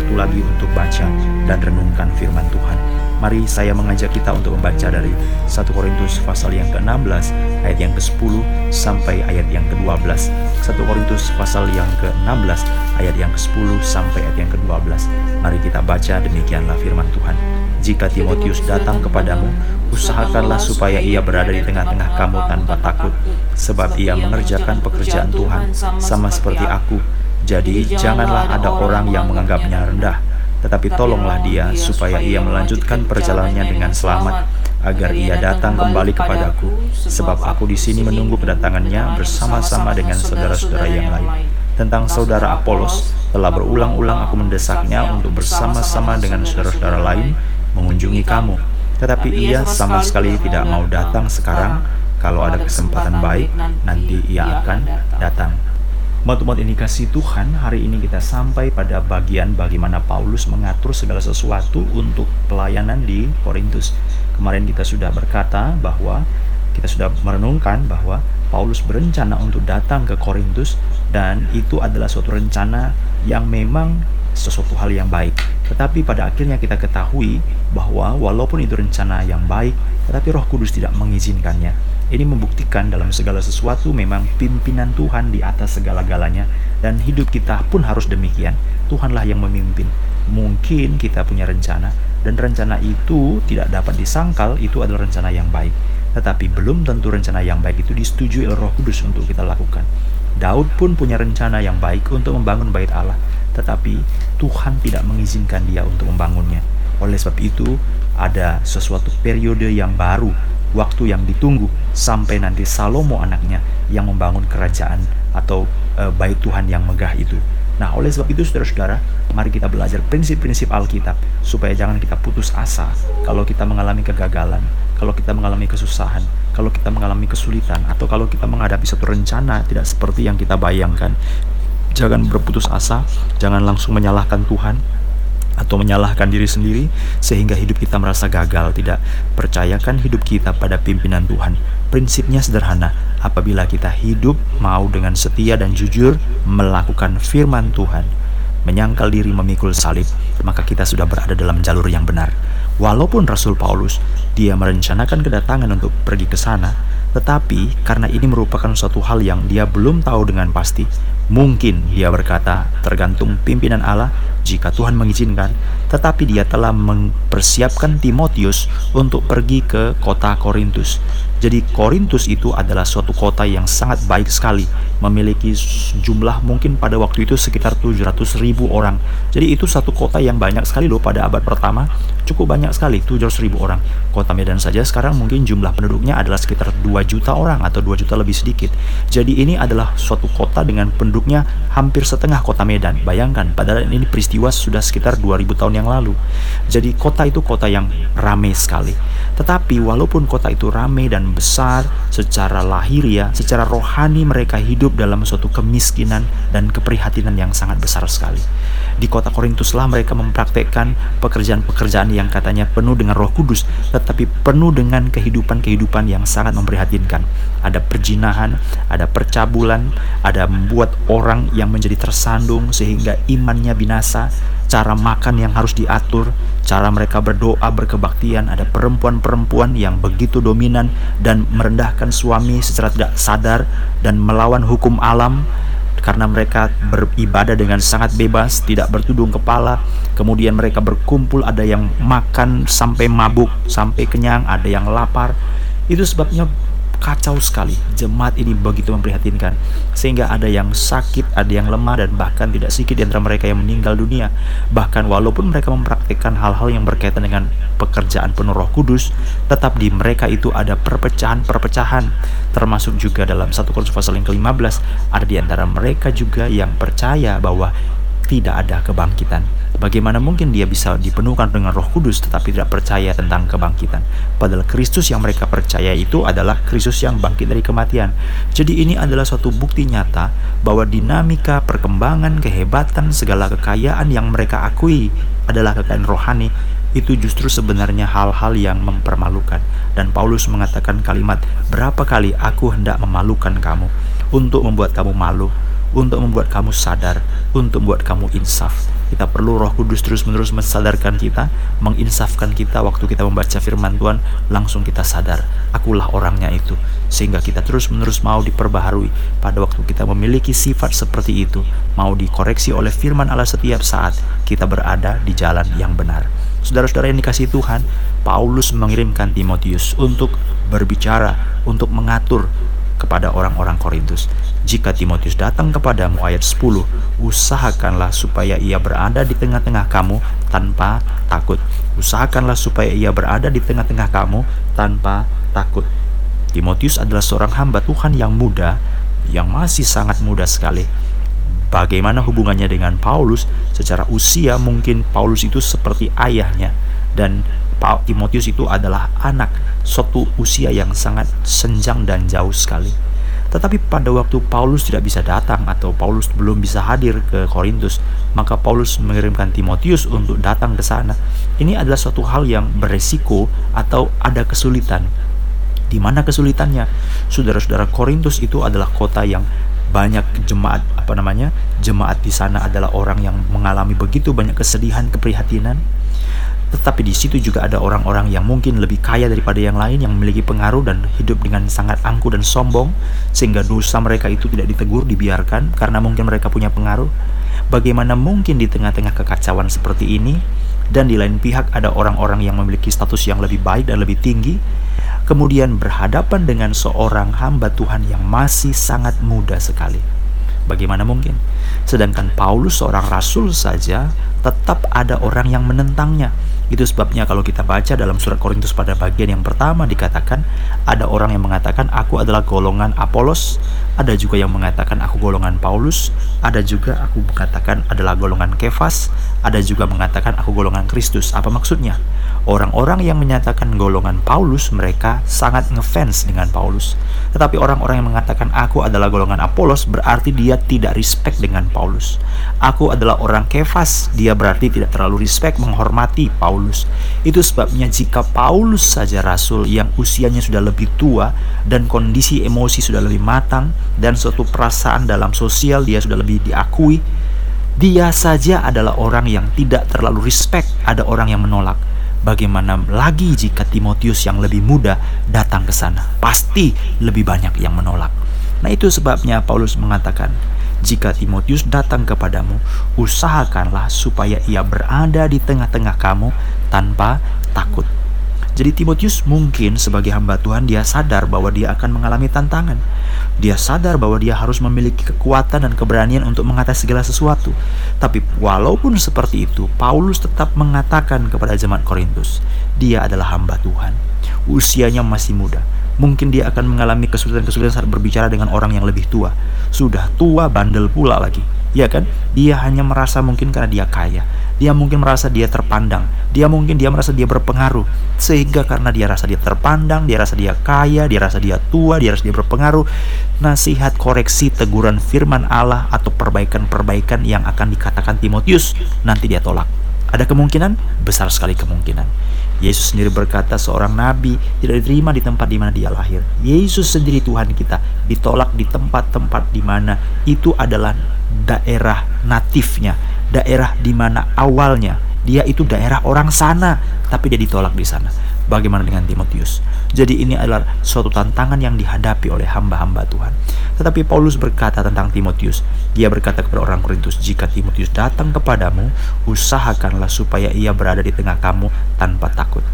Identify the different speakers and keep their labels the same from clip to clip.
Speaker 1: waktu lagi untuk baca dan renungkan firman Tuhan. Mari saya mengajak kita untuk membaca dari 1 Korintus pasal yang ke-16 ayat yang ke-10 sampai ayat yang ke-12. 1 Korintus pasal yang ke-16 ayat yang ke-10 sampai ayat yang ke-12. Mari kita baca demikianlah firman Tuhan. Jika Timotius datang kepadamu, usahakanlah supaya ia berada di tengah-tengah kamu tanpa takut, sebab ia mengerjakan pekerjaan Tuhan sama seperti aku. Jadi janganlah ada orang yang menganggapnya rendah. tetapi tolonglah dia supaya ia melanjutkan perjalanannya dengan selamat agar ia datang kembali kepadaku. sebab aku di sini menunggu kedatangannya bersama-sama dengan saudara-saudara yang lain. tentang saudara Apolos telah berulang-ulang aku mendesaknya untuk bersama-sama dengan saudara-saudara lain mengunjungi kamu. Tetapi ia sama sekali tidak mau datang sekarang. kalau ada kesempatan baik nanti ia akan datang Umat-umat kasih Tuhan, hari ini kita sampai pada bagian bagaimana Paulus mengatur segala sesuatu untuk pelayanan di Korintus. Kemarin kita sudah berkata bahwa kita sudah merenungkan bahwa Paulus berencana untuk datang ke Korintus dan itu adalah suatu rencana yang memang sesuatu hal yang baik. Tetapi pada akhirnya kita ketahui bahwa walaupun itu rencana yang baik, tetapi Roh Kudus tidak mengizinkannya. Ini membuktikan dalam segala sesuatu memang pimpinan Tuhan di atas segala-galanya dan hidup kita pun harus demikian. Tuhanlah yang memimpin. Mungkin kita punya rencana dan rencana itu tidak dapat disangkal itu adalah rencana yang baik. Tetapi belum tentu rencana yang baik itu disetujui oleh Roh Kudus untuk kita lakukan. Daud pun punya rencana yang baik untuk membangun bait Allah, tetapi Tuhan tidak mengizinkan dia untuk membangunnya. Oleh sebab itu, ada sesuatu periode yang baru waktu yang ditunggu sampai nanti Salomo anaknya yang membangun kerajaan atau e, bait Tuhan yang megah itu. Nah, oleh sebab itu saudara-saudara, mari kita belajar prinsip-prinsip Alkitab supaya jangan kita putus asa kalau kita mengalami kegagalan, kalau kita mengalami kesusahan, kalau kita mengalami kesulitan atau kalau kita menghadapi satu rencana tidak seperti yang kita bayangkan. Jangan berputus asa, jangan langsung menyalahkan Tuhan, atau menyalahkan diri sendiri sehingga hidup kita merasa gagal. Tidak percayakan hidup kita pada pimpinan Tuhan. Prinsipnya sederhana apabila kita hidup mau dengan setia dan jujur melakukan firman Tuhan menyangkal diri memikul salib maka kita sudah berada dalam jalur yang benar. Walaupun Rasul Paulus dia merencanakan kedatangan untuk pergi ke sana tetapi karena ini merupakan suatu hal yang dia belum tahu dengan pasti mungkin dia berkata tergantung pimpinan Allah jika Tuhan mengizinkan, tetapi dia telah mempersiapkan Timotius untuk pergi ke kota Korintus. Jadi Korintus itu adalah suatu kota yang sangat baik sekali, memiliki jumlah mungkin pada waktu itu sekitar 700 ribu orang. Jadi itu satu kota yang banyak sekali loh pada abad pertama, cukup banyak sekali 700 ribu orang. Kota Medan saja sekarang mungkin jumlah penduduknya adalah sekitar 2 juta orang atau 2 juta lebih sedikit. Jadi ini adalah suatu kota dengan penduduknya hampir setengah kota Medan. Bayangkan, padahal ini peristiwa sudah sekitar 2000 tahun yang lalu. Jadi kota itu kota yang ramai sekali. Tetapi walaupun kota itu ramai dan besar secara lahiriah, secara rohani mereka hidup dalam suatu kemiskinan dan keprihatinan yang sangat besar sekali. Di kota Korintuslah mereka mempraktekkan pekerjaan-pekerjaan yang katanya penuh dengan Roh Kudus, tetapi penuh dengan kehidupan-kehidupan yang sangat memprihatinkan. Ada perjinahan, ada percabulan, ada membuat orang yang menjadi tersandung sehingga imannya binasa, cara makan yang harus diatur, cara mereka berdoa berkebaktian, ada perempuan-perempuan yang begitu dominan dan merendahkan suami secara tidak sadar dan melawan hukum alam karena mereka beribadah dengan sangat bebas, tidak bertudung kepala. Kemudian mereka berkumpul, ada yang makan sampai mabuk, sampai kenyang, ada yang lapar. Itu sebabnya kacau sekali. Jemaat ini begitu memprihatinkan sehingga ada yang sakit, ada yang lemah dan bahkan tidak sedikit di antara mereka yang meninggal dunia. Bahkan walaupun mereka mempraktikkan hal-hal yang berkaitan dengan pekerjaan penuh Roh Kudus, tetap di mereka itu ada perpecahan-perpecahan. Termasuk juga dalam satu Korintus pasal yang ke-15 ada di antara mereka juga yang percaya bahwa tidak ada kebangkitan. Bagaimana mungkin dia bisa dipenuhkan dengan Roh Kudus tetapi tidak percaya tentang kebangkitan? Padahal Kristus yang mereka percaya itu adalah Kristus yang bangkit dari kematian. Jadi ini adalah suatu bukti nyata bahwa dinamika perkembangan, kehebatan, segala kekayaan yang mereka akui adalah kekayaan rohani itu justru sebenarnya hal-hal yang mempermalukan. Dan Paulus mengatakan kalimat, "Berapa kali aku hendak memalukan kamu?" untuk membuat kamu malu, untuk membuat kamu sadar, untuk membuat kamu insaf. Kita perlu Roh Kudus terus-menerus mensadarkan kita, menginsafkan kita waktu kita membaca firman Tuhan, langsung kita sadar, akulah orangnya itu. Sehingga kita terus-menerus mau diperbaharui pada waktu kita memiliki sifat seperti itu, mau dikoreksi oleh firman Allah setiap saat kita berada di jalan yang benar. Saudara-saudara yang dikasih Tuhan, Paulus mengirimkan Timotius untuk berbicara, untuk mengatur kepada orang-orang Korintus. Jika Timotius datang kepadamu ayat 10, usahakanlah supaya ia berada di tengah-tengah kamu tanpa takut. Usahakanlah supaya ia berada di tengah-tengah kamu tanpa takut. Timotius adalah seorang hamba Tuhan yang muda, yang masih sangat muda sekali. Bagaimana hubungannya dengan Paulus? Secara usia mungkin Paulus itu seperti ayahnya dan Timotius itu adalah anak suatu usia yang sangat senjang dan jauh sekali. Tetapi pada waktu Paulus tidak bisa datang atau Paulus belum bisa hadir ke Korintus, maka Paulus mengirimkan Timotius untuk datang ke sana. Ini adalah suatu hal yang beresiko atau ada kesulitan. Di mana kesulitannya? Saudara-saudara Korintus itu adalah kota yang banyak jemaat apa namanya? Jemaat di sana adalah orang yang mengalami begitu banyak kesedihan, keprihatinan tetapi di situ juga ada orang-orang yang mungkin lebih kaya daripada yang lain yang memiliki pengaruh dan hidup dengan sangat angku dan sombong sehingga dosa mereka itu tidak ditegur, dibiarkan karena mungkin mereka punya pengaruh. Bagaimana mungkin di tengah-tengah kekacauan seperti ini dan di lain pihak ada orang-orang yang memiliki status yang lebih baik dan lebih tinggi kemudian berhadapan dengan seorang hamba Tuhan yang masih sangat muda sekali. Bagaimana mungkin? Sedangkan Paulus seorang rasul saja tetap ada orang yang menentangnya itu sebabnya kalau kita baca dalam surat Korintus pada bagian yang pertama dikatakan ada orang yang mengatakan aku adalah golongan Apolos, ada juga yang mengatakan aku golongan Paulus, ada juga aku mengatakan adalah golongan Kefas, ada juga mengatakan aku golongan Kristus. Apa maksudnya? Orang-orang yang menyatakan golongan Paulus mereka sangat ngefans dengan Paulus. Tetapi orang-orang yang mengatakan aku adalah golongan Apolos berarti dia tidak respect dengan Paulus. Aku adalah orang Kefas, dia berarti tidak terlalu respect menghormati Paulus. Itu sebabnya jika Paulus saja rasul yang usianya sudah lebih tua dan kondisi emosi sudah lebih matang dan suatu perasaan dalam sosial dia sudah lebih diakui, dia saja adalah orang yang tidak terlalu respect, ada orang yang menolak. Bagaimana lagi jika Timotius yang lebih muda datang ke sana? Pasti lebih banyak yang menolak. Nah, itu sebabnya Paulus mengatakan, "Jika Timotius datang kepadamu, usahakanlah supaya ia berada di tengah-tengah kamu tanpa takut." Jadi Timotius mungkin sebagai hamba Tuhan dia sadar bahwa dia akan mengalami tantangan. Dia sadar bahwa dia harus memiliki kekuatan dan keberanian untuk mengatasi segala sesuatu. Tapi walaupun seperti itu, Paulus tetap mengatakan kepada jemaat Korintus, dia adalah hamba Tuhan. Usianya masih muda. Mungkin dia akan mengalami kesulitan-kesulitan saat berbicara dengan orang yang lebih tua. Sudah tua bandel pula lagi. Ya kan? Dia hanya merasa mungkin karena dia kaya dia mungkin merasa dia terpandang. Dia mungkin dia merasa dia berpengaruh. Sehingga karena dia rasa dia terpandang, dia rasa dia kaya, dia rasa dia tua, dia rasa dia berpengaruh, nasihat koreksi teguran firman Allah atau perbaikan-perbaikan yang akan dikatakan Timotius nanti dia tolak. Ada kemungkinan? Besar sekali kemungkinan. Yesus sendiri berkata seorang nabi tidak diterima di tempat di mana dia lahir. Yesus sendiri Tuhan kita ditolak di tempat-tempat di mana itu adalah daerah natifnya, daerah di mana awalnya dia itu daerah orang sana, tapi dia ditolak di sana. Bagaimana dengan Timotius? Jadi ini adalah suatu tantangan yang dihadapi oleh hamba-hamba Tuhan. Tetapi Paulus berkata tentang Timotius. Dia berkata kepada orang Korintus, "Jika Timotius datang kepadamu, usahakanlah supaya ia berada di tengah kamu tanpa takut."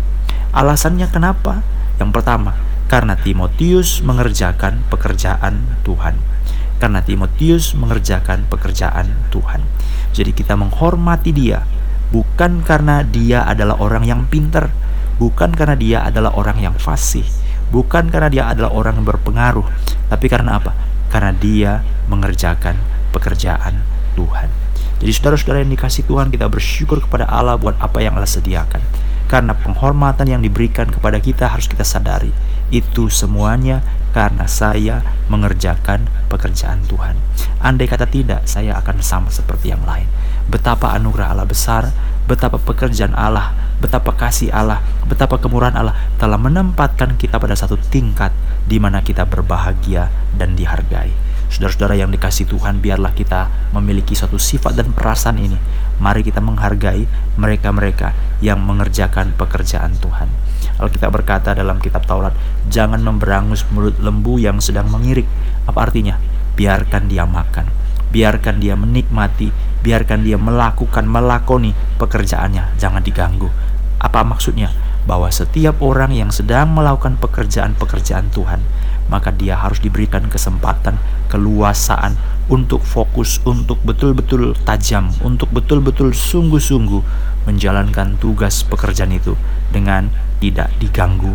Speaker 1: Alasannya kenapa? Yang pertama, karena Timotius mengerjakan pekerjaan Tuhan karena Timotius mengerjakan pekerjaan Tuhan. Jadi kita menghormati dia bukan karena dia adalah orang yang pinter, bukan karena dia adalah orang yang fasih, bukan karena dia adalah orang yang berpengaruh, tapi karena apa? Karena dia mengerjakan pekerjaan Tuhan. Jadi saudara-saudara yang dikasih Tuhan, kita bersyukur kepada Allah buat apa yang Allah sediakan. Karena penghormatan yang diberikan kepada kita harus kita sadari. Itu semuanya karena saya mengerjakan pekerjaan Tuhan. Andai kata tidak, saya akan sama seperti yang lain. Betapa anugerah Allah besar, betapa pekerjaan Allah, betapa kasih Allah, betapa kemurahan Allah telah menempatkan kita pada satu tingkat di mana kita berbahagia dan dihargai. Saudara-saudara yang dikasih Tuhan, biarlah kita memiliki suatu sifat dan perasaan ini. Mari kita menghargai mereka-mereka yang mengerjakan pekerjaan Tuhan. Alkitab berkata dalam kitab Taurat, jangan memberangus mulut lembu yang sedang mengirik. Apa artinya? Biarkan dia makan, biarkan dia menikmati, biarkan dia melakukan, melakoni pekerjaannya, jangan diganggu. Apa maksudnya? Bahwa setiap orang yang sedang melakukan pekerjaan-pekerjaan Tuhan, maka dia harus diberikan kesempatan, keluasaan untuk fokus, untuk betul-betul tajam, untuk betul-betul sungguh-sungguh menjalankan tugas pekerjaan itu dengan tidak diganggu,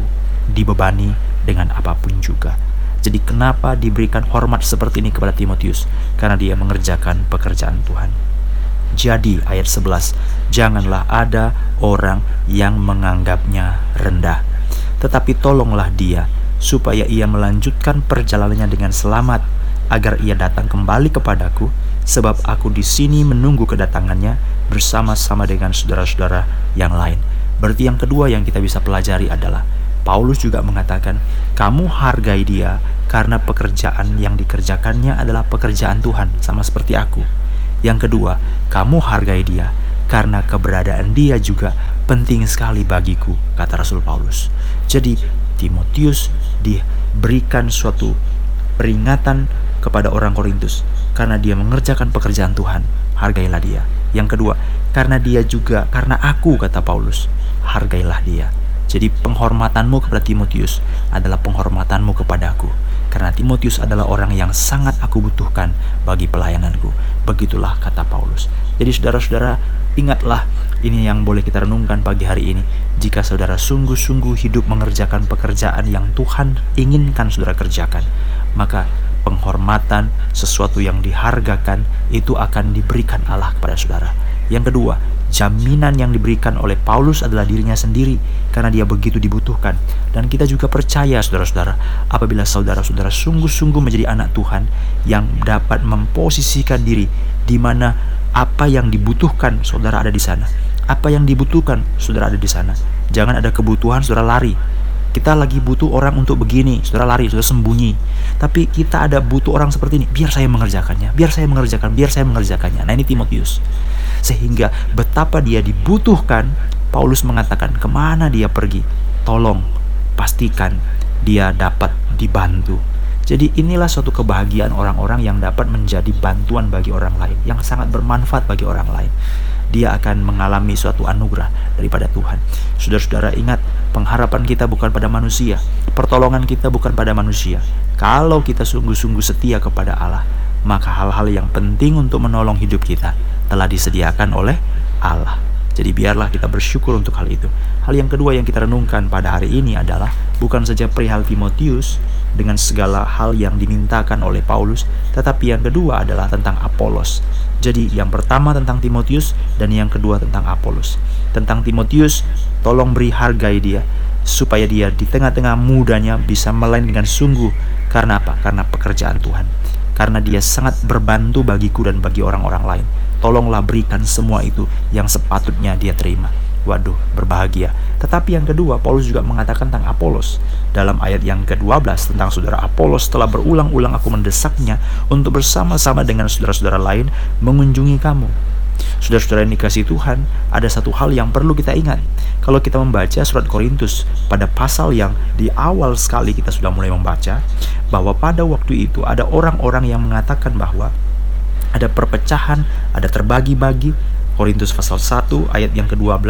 Speaker 1: dibebani dengan apa pun juga. Jadi kenapa diberikan hormat seperti ini kepada Timotius? Karena dia mengerjakan pekerjaan Tuhan. Jadi ayat 11, janganlah ada orang yang menganggapnya rendah. Tetapi tolonglah dia supaya ia melanjutkan perjalanannya dengan selamat agar ia datang kembali kepadaku sebab aku di sini menunggu kedatangannya bersama-sama dengan saudara-saudara yang lain. Berarti yang kedua yang kita bisa pelajari adalah Paulus juga mengatakan, "Kamu hargai dia karena pekerjaan yang dikerjakannya adalah pekerjaan Tuhan, sama seperti aku." Yang kedua, kamu hargai dia karena keberadaan dia juga penting sekali bagiku, kata Rasul Paulus. Jadi, Timotius diberikan suatu peringatan kepada orang Korintus karena dia mengerjakan pekerjaan Tuhan. Hargailah dia. Yang kedua, karena dia juga, karena aku, kata Paulus, hargailah dia. Jadi penghormatanmu kepada Timotius adalah penghormatanmu kepadaku. Karena Timotius adalah orang yang sangat aku butuhkan bagi pelayananku. Begitulah kata Paulus. Jadi saudara-saudara, ingatlah ini yang boleh kita renungkan pagi hari ini. Jika saudara sungguh-sungguh hidup mengerjakan pekerjaan yang Tuhan inginkan saudara kerjakan, maka penghormatan, sesuatu yang dihargakan, itu akan diberikan Allah kepada saudara. Yang kedua, jaminan yang diberikan oleh Paulus adalah dirinya sendiri karena dia begitu dibutuhkan. Dan kita juga percaya saudara-saudara, apabila saudara-saudara sungguh-sungguh menjadi anak Tuhan yang dapat memposisikan diri di mana apa yang dibutuhkan saudara ada di sana. Apa yang dibutuhkan saudara ada di sana. Jangan ada kebutuhan saudara lari. Kita lagi butuh orang untuk begini, saudara lari, saudara sembunyi. Tapi kita ada butuh orang seperti ini, biar saya mengerjakannya, biar saya mengerjakan, biar saya mengerjakannya. Nah ini Timotius sehingga betapa dia dibutuhkan Paulus mengatakan ke mana dia pergi tolong pastikan dia dapat dibantu jadi inilah suatu kebahagiaan orang-orang yang dapat menjadi bantuan bagi orang lain yang sangat bermanfaat bagi orang lain dia akan mengalami suatu anugerah daripada Tuhan. Saudara-saudara ingat, pengharapan kita bukan pada manusia, pertolongan kita bukan pada manusia. Kalau kita sungguh-sungguh setia kepada Allah, maka hal-hal yang penting untuk menolong hidup kita telah disediakan oleh Allah. Jadi biarlah kita bersyukur untuk hal itu. Hal yang kedua yang kita renungkan pada hari ini adalah bukan saja perihal Timotius dengan segala hal yang dimintakan oleh Paulus, tetapi yang kedua adalah tentang Apolos. Jadi yang pertama tentang Timotius dan yang kedua tentang Apolos. Tentang Timotius, tolong beri hargai dia supaya dia di tengah-tengah mudanya bisa melayani dengan sungguh. Karena apa? Karena pekerjaan Tuhan. Karena dia sangat berbantu bagiku dan bagi orang-orang lain tolonglah berikan semua itu yang sepatutnya dia terima. Waduh, berbahagia. Tetapi yang kedua, Paulus juga mengatakan tentang Apolos. Dalam ayat yang ke-12 tentang saudara Apolos telah berulang-ulang aku mendesaknya untuk bersama-sama dengan saudara-saudara lain mengunjungi kamu. Saudara-saudara yang dikasih Tuhan, ada satu hal yang perlu kita ingat. Kalau kita membaca surat Korintus pada pasal yang di awal sekali kita sudah mulai membaca, bahwa pada waktu itu ada orang-orang yang mengatakan bahwa ada perpecahan, ada terbagi-bagi. Korintus pasal 1 ayat yang ke-12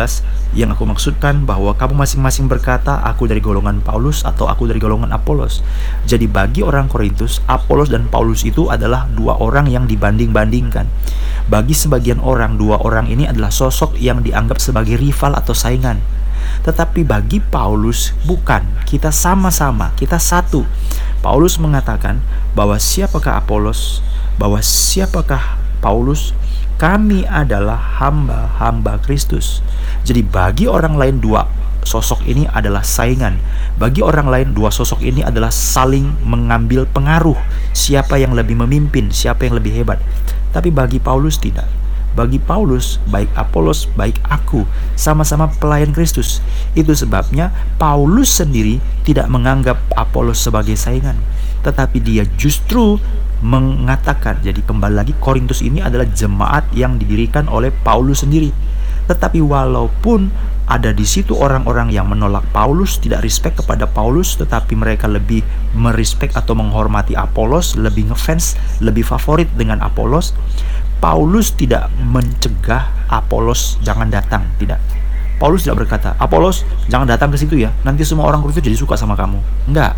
Speaker 1: yang aku maksudkan bahwa kamu masing-masing berkata aku dari golongan Paulus atau aku dari golongan Apolos. Jadi bagi orang Korintus, Apolos dan Paulus itu adalah dua orang yang dibanding-bandingkan. Bagi sebagian orang, dua orang ini adalah sosok yang dianggap sebagai rival atau saingan. Tetapi bagi Paulus bukan, kita sama-sama, kita satu. Paulus mengatakan bahwa siapakah Apolos, bahwa siapakah Paulus? Kami adalah hamba-hamba Kristus. Jadi bagi orang lain dua sosok ini adalah saingan. Bagi orang lain dua sosok ini adalah saling mengambil pengaruh. Siapa yang lebih memimpin, siapa yang lebih hebat. Tapi bagi Paulus tidak. Bagi Paulus, baik Apolos, baik aku, sama-sama pelayan Kristus. Itu sebabnya Paulus sendiri tidak menganggap Apolos sebagai saingan, tetapi dia justru mengatakan jadi kembali lagi Korintus ini adalah jemaat yang didirikan oleh Paulus sendiri. Tetapi walaupun ada di situ orang-orang yang menolak Paulus, tidak respect kepada Paulus, tetapi mereka lebih merespek atau menghormati Apolos, lebih ngefans, lebih favorit dengan Apolos. Paulus tidak mencegah Apolos jangan datang, tidak. Paulus tidak berkata, Apolos jangan datang ke situ ya, nanti semua orang Korintus jadi suka sama kamu. Enggak.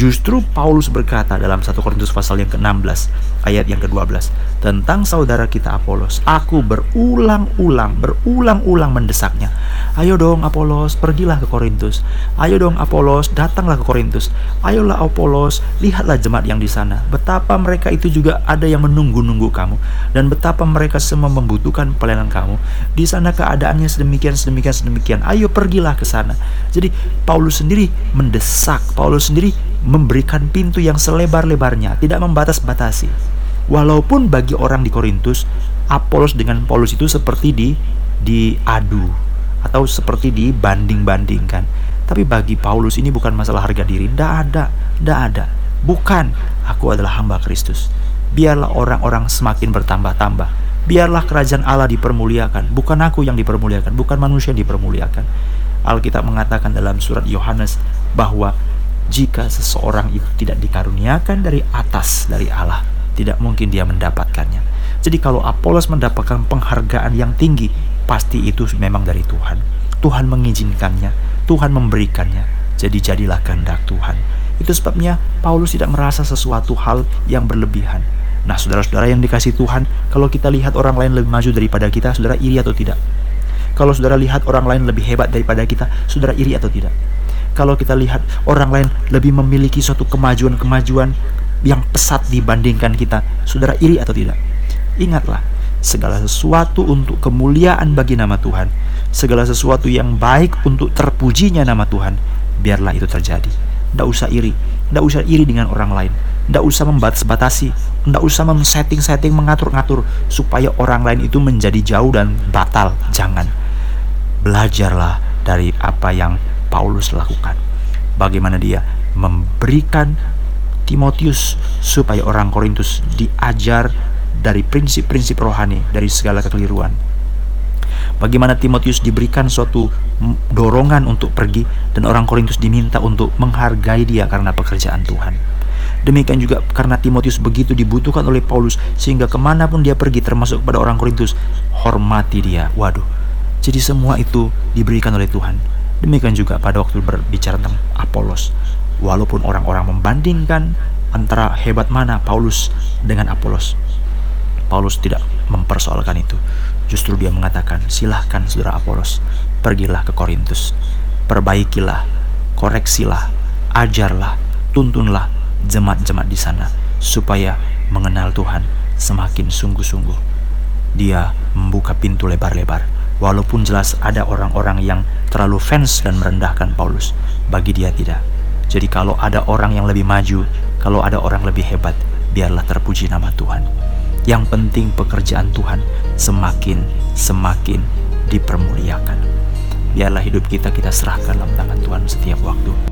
Speaker 1: Justru Paulus berkata dalam 1 Korintus pasal yang ke-16 ayat yang ke-12 tentang saudara kita Apolos, aku berulang-ulang berulang-ulang mendesaknya. Ayo dong Apolos, pergilah ke Korintus. Ayo dong Apolos, datanglah ke Korintus. Ayolah Apolos, lihatlah jemaat yang di sana. Betapa mereka itu juga ada yang menunggu-nunggu kamu dan betapa mereka semua membutuhkan pelayanan kamu. Di sana keadaannya sedemikian sedemikian sedemikian. Ayo pergilah ke sana. Jadi Paulus sendiri mendesak, Paulus sendiri memberikan pintu yang selebar-lebarnya, tidak membatas-batasi. Walaupun bagi orang di Korintus, Apolos dengan Paulus itu seperti di diadu atau seperti dibanding-bandingkan. Tapi bagi Paulus ini bukan masalah harga diri, tidak ada, tidak ada. Bukan, aku adalah hamba Kristus. Biarlah orang-orang semakin bertambah-tambah. Biarlah kerajaan Allah dipermuliakan, bukan aku yang dipermuliakan, bukan manusia yang dipermuliakan. Alkitab mengatakan dalam surat Yohanes bahwa jika seseorang itu tidak dikaruniakan dari atas dari Allah, tidak mungkin dia mendapatkannya. Jadi kalau Apolos mendapatkan penghargaan yang tinggi, pasti itu memang dari Tuhan. Tuhan mengizinkannya, Tuhan memberikannya. Jadi jadilah kehendak Tuhan. Itu sebabnya Paulus tidak merasa sesuatu hal yang berlebihan. Nah, saudara-saudara yang dikasih Tuhan, kalau kita lihat orang lain lebih maju daripada kita, saudara iri atau tidak? Kalau saudara lihat orang lain lebih hebat daripada kita, saudara iri atau tidak? Kalau kita lihat orang lain lebih memiliki suatu kemajuan-kemajuan yang pesat dibandingkan kita, saudara iri atau tidak? Ingatlah, segala sesuatu untuk kemuliaan bagi nama Tuhan, segala sesuatu yang baik untuk terpujinya nama Tuhan, biarlah itu terjadi. Tidak usah iri, tidak usah iri dengan orang lain, tidak usah membatas-batasi, tidak usah mem-setting-setting, mengatur-ngatur supaya orang lain itu menjadi jauh dan batal. Jangan. Belajarlah dari apa yang Paulus lakukan. Bagaimana dia memberikan Timotius supaya orang Korintus diajar dari prinsip-prinsip rohani dari segala kekeliruan. Bagaimana Timotius diberikan suatu dorongan untuk pergi dan orang Korintus diminta untuk menghargai dia karena pekerjaan Tuhan. Demikian juga karena Timotius begitu dibutuhkan oleh Paulus sehingga ke mana pun dia pergi termasuk kepada orang Korintus hormati dia. Waduh, jadi semua itu diberikan oleh Tuhan. Demikian juga pada waktu berbicara tentang Apolos. Walaupun orang-orang membandingkan antara hebat mana Paulus dengan Apolos. Paulus tidak mempersoalkan itu. Justru dia mengatakan, silahkan saudara Apolos, pergilah ke Korintus. Perbaikilah, koreksilah, ajarlah, tuntunlah jemaat-jemaat di sana. Supaya mengenal Tuhan semakin sungguh-sungguh. Dia membuka pintu lebar-lebar Walaupun jelas ada orang-orang yang terlalu fans dan merendahkan Paulus, bagi dia tidak. Jadi kalau ada orang yang lebih maju, kalau ada orang lebih hebat, biarlah terpuji nama Tuhan. Yang penting pekerjaan Tuhan semakin semakin dipermuliakan. Biarlah hidup kita kita serahkan dalam tangan Tuhan setiap waktu.